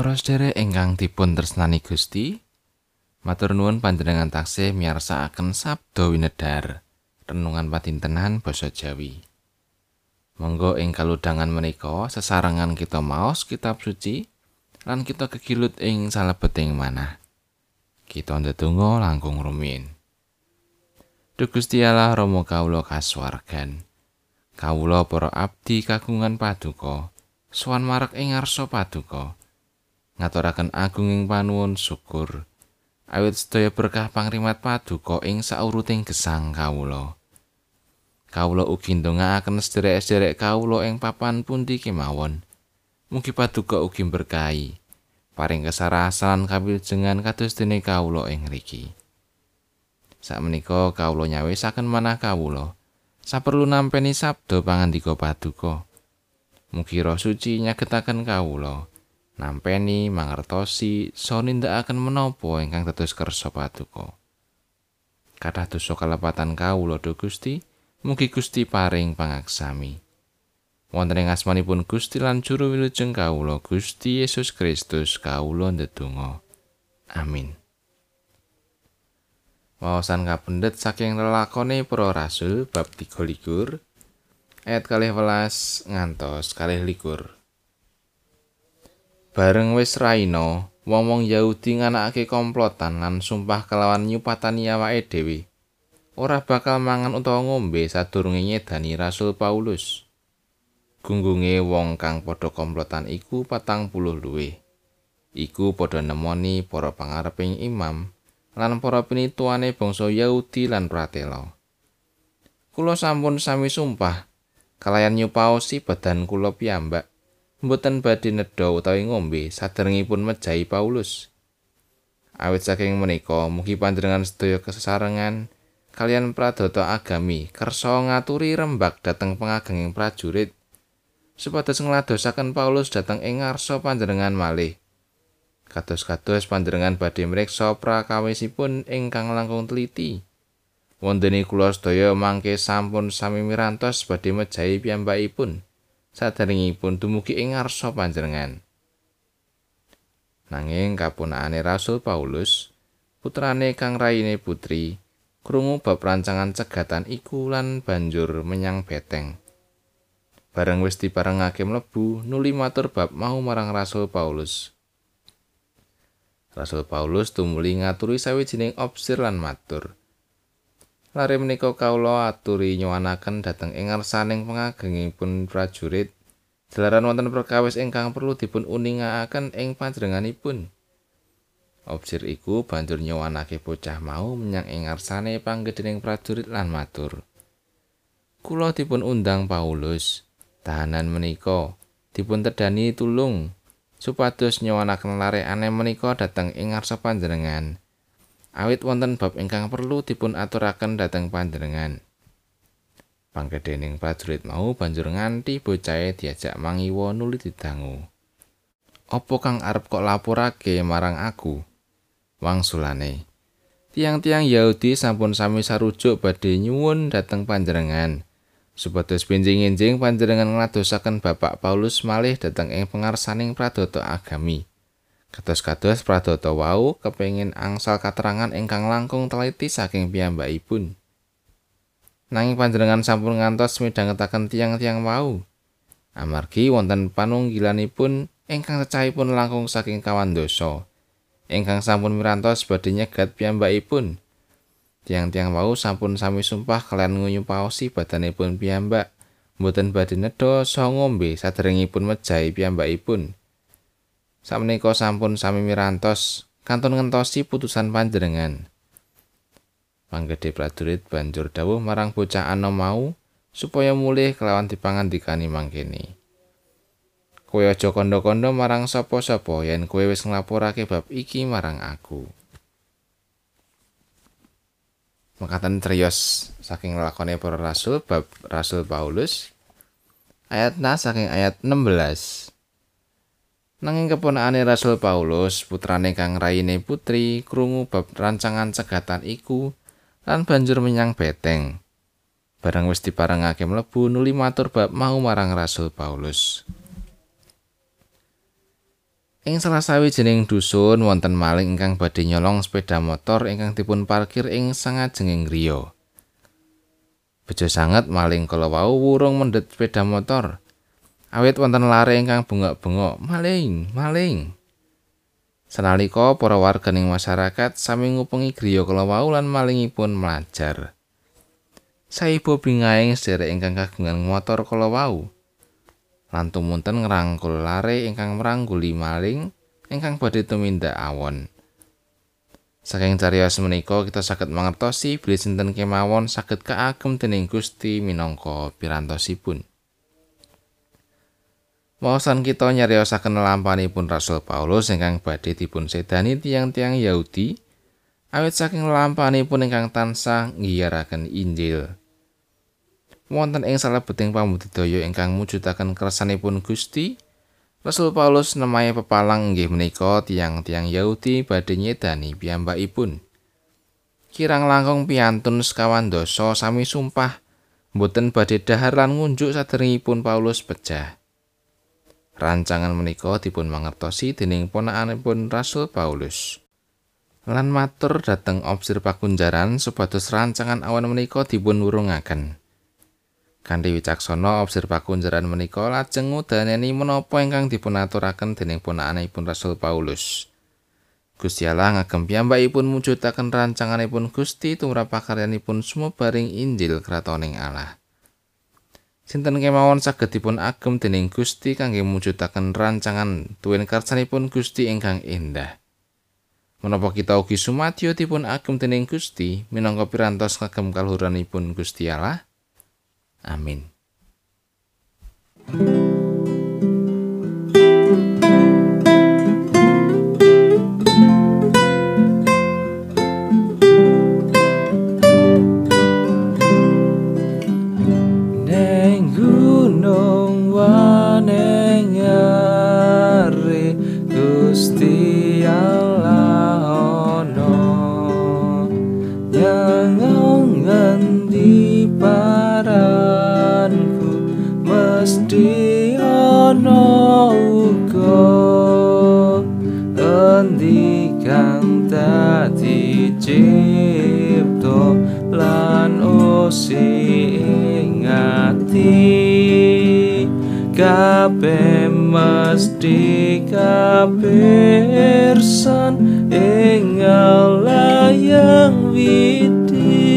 Para sedherek ingkang dipun tresnani Gusti, matur nuwun panjenengan taksih miyarsakaken sabda winedhar renungan patintenan basa Jawi. Monggo ing kaludhangan menika sesarengan kita maos kitab suci lan kita kekilut ing salebeting manah. Kita ndedonga langkung rumiyin. Duh Gusti Allah Rama kawula kasuwargan. Kawula para abdi kagungan paduka, sowan marek ing ngarsa paduka. Ngaturaken agunging panuwun syukur. Awit sedaya berkah pangrimat paduka ing sauruting gesang kawula. Kawula ugi ndongaaken sederek-sederek kawula ing papan pundi kemawon. Mugi paduka ugi berkahi paring kesarasan kawilujengan kados dene kawula ing mriki. Sakmenika kawula nyawisaken manah kawula saperlu nampeni sabda pangandika paduka. Mugi roh suci nyagetaken kawula nampeni mangertosi so nindakaken menapa ingkang dados kersa paduka. Kathah dosa kalepatan kawula do Gusti, mugi Gusti paring pangaksami. Wonten ing asmanipun Gusti lan juru wilujeng kawula Gusti Yesus Kristus kawula ndedonga. Amin. Wawasan kapendet saking lelakone para rasul bab 3 likur ayat 12 ngantos 12 likur. Bareng wis raina, wong-wong Yahudi nganakake komplotan lan sumpah kelawan nyupatani awake dhewe. Ora bakal mangan utawa ngombe sadurunge nyedani Rasul Paulus. Gunggunge wong kang padha komplotan iku patang puluh luwih. Iku padha nemoni para pangareping imam lan para pinituane bangsa Yahudi lan pratela. Kula sampun sami sumpah kalayan nyupaosi badan kula piyambak mboten badhe nedha utawi ngombe saderengipun mejahi Paulus. Awit saking menika mugi panjenengan sedaya kesesarengan kalian pradata agami kersa ngaturi rembak dhateng pengagenging prajurit supados ngladosaken Paulus dhateng ing ngarsa panjenengan malih. Kados-kados panjenengan badhe mriksa prakawisipun ingkang langkung teliti. Wondene kula sedaya mangke sampun sami mirantos badhe mejahi piyambakipun. Saderengipun dumugi ing ngarsa panjenengan. Nanging kapunakane Rasul Paulus, putrane kang raine putri, krungu bab rancangan cegatan iku lan banjur menyang beteng. Bareng wis diparengake mlebu, nuli matur bab mau marang Rasul Paulus. Rasul Paulus tumuli ngaturi sawijining opsir lan matur. Lare menika kawula aturi nyuwanaken dhateng ing ngarsaning pengagengipun prajurit. Jalaran wonten perkawis ingkang perlu dipun uningaken ing panjenenganipun. Opsir iku banjur nyuwanake bocah mau menyang ing ngarsane panggedhening prajurit lan matur. Kula dipun undang Paulus, tahanan menika dipun tedani tulung supados nyuwanaken lare menika dhateng ing ngarsa panjenengan. Awit wonten bab ingkang perlu dipun aturaken dhateng panjenengan. Panggedening prajurit mau banjur nganti bocahe diajak mangiwa nuli didangu. Apa kang arep kok lapurake marang aku? Wangsulane. Tiang-tiang Yahudi sampun sami sarujuk badhe nyuwun dhateng panjenengan. Supados benjing-enjing panjenengan ngladosaken Bapak Paulus malih dhateng ing pengarsaning pradata agami. Kados-kados pradata wau kepengin angsal katerangan ingkang langkung teliti saking piyambakipun. Nanging panjenengan sampun ngantos midhangetaken tiang-tiang wau. Amargi wonten panunggilanipun ingkang cecahipun langkung saking kawan dosa. Ingkang sampun mirantos badhe nyegat piyambakipun. Tiang-tiang wau sampun sami sumpah kalian nguyupaosi badanipun piyambak. Mboten badhe nedha saha ngombe saderengipun mejahi piyambakipun. Sameneika sampun sami mirantos kantun ngentosi putusan panjenengan. Panggede prajurit banjur dawuh marang bocah anom mau supaya mulih kelawan dipangandikani mangkene. Kowe aja kandha-kandha marang sapa-sapa yen kowe wis nglaporake bab iki marang aku. Mekaten triyos saking lakone para rasul bab Rasul Paulus ayat na saking ayat 16. Nanging keponakane Rasul Paulus, putrane kang raine putri, krungu bab rancangan cegatan iku lan banjur menyang beteng. Barang wis diparengake mlebu nuli matur bab mau marang Rasul Paulus. Ing salah sawijining dusun wonten maling ingkang badhe nyolong sepeda motor ingkang dipun parkir ing sangajenging griya. Bejo sanget maling kala wau wurung mendhet sepeda motor. Awit wonten lare ingkang bengok-bengok, "Maling, maling!" Sanalika para warganing masyarakat sami ngupengi griya kala wau lan malingipun mlajar. Saibo bingaing sederek ingkang kagungan motor kala wau. lan tumunten ngrangkul lare ingkang mrangguli maling ingkang badhe tumindak awon. Saking cariyos menika kita saged mangertosi bilih sinten kemawon saged kaagem dening Gusti minangka pirantosipun. Maosan kita nyariosaken lampanipun Rasul Paulus ingkang badhe dipun sedani tiang-tiang Yahudi. Awit saking lampanipun ingkang tansah ngiyaraken Injil. wonten ing salebeting pambudidaya ingkang mujudaken kersanipun Gusti Rasul Paulus nemahe pepalang inggih menika tiang-tiang Yahudi badhe nyedani piyambakipun. Kirang langkung piantun sekawan dosa sami sumpah mboten badhe dahar lan ngunjuk saderengipun Paulus pecah rancangan menika dipun mangertosi dening ponakanipun Rasul Paulus lan matur dhateng obsir pakunjaran supados rancangan awan menika dipun wurungaken Kanthi wicaksana obsir pakunjaran menika lajeng ngudaneni menapa ingkang dipunaturaken dening ponakanipun Rasul Paulus. Gusti Allah ngagem piyambakipun mujudaken rancanganipun Gusti tumrap pakaryanipun sumebaring Injil kratoning Allah. Sinten kemawon saged dipun agem dening Gusti kangge mujudaken rancangan tuwin karsanipun Gusti ingkang endah. Menapa kita ugi sumadyo dipun agem dening Gusti minangka pirantos kagem kaluhuranipun Gusti Allah? Amin. ana uga endikan dadi cipto lan usi ingati kabeh mesti kapirsan ing layang widi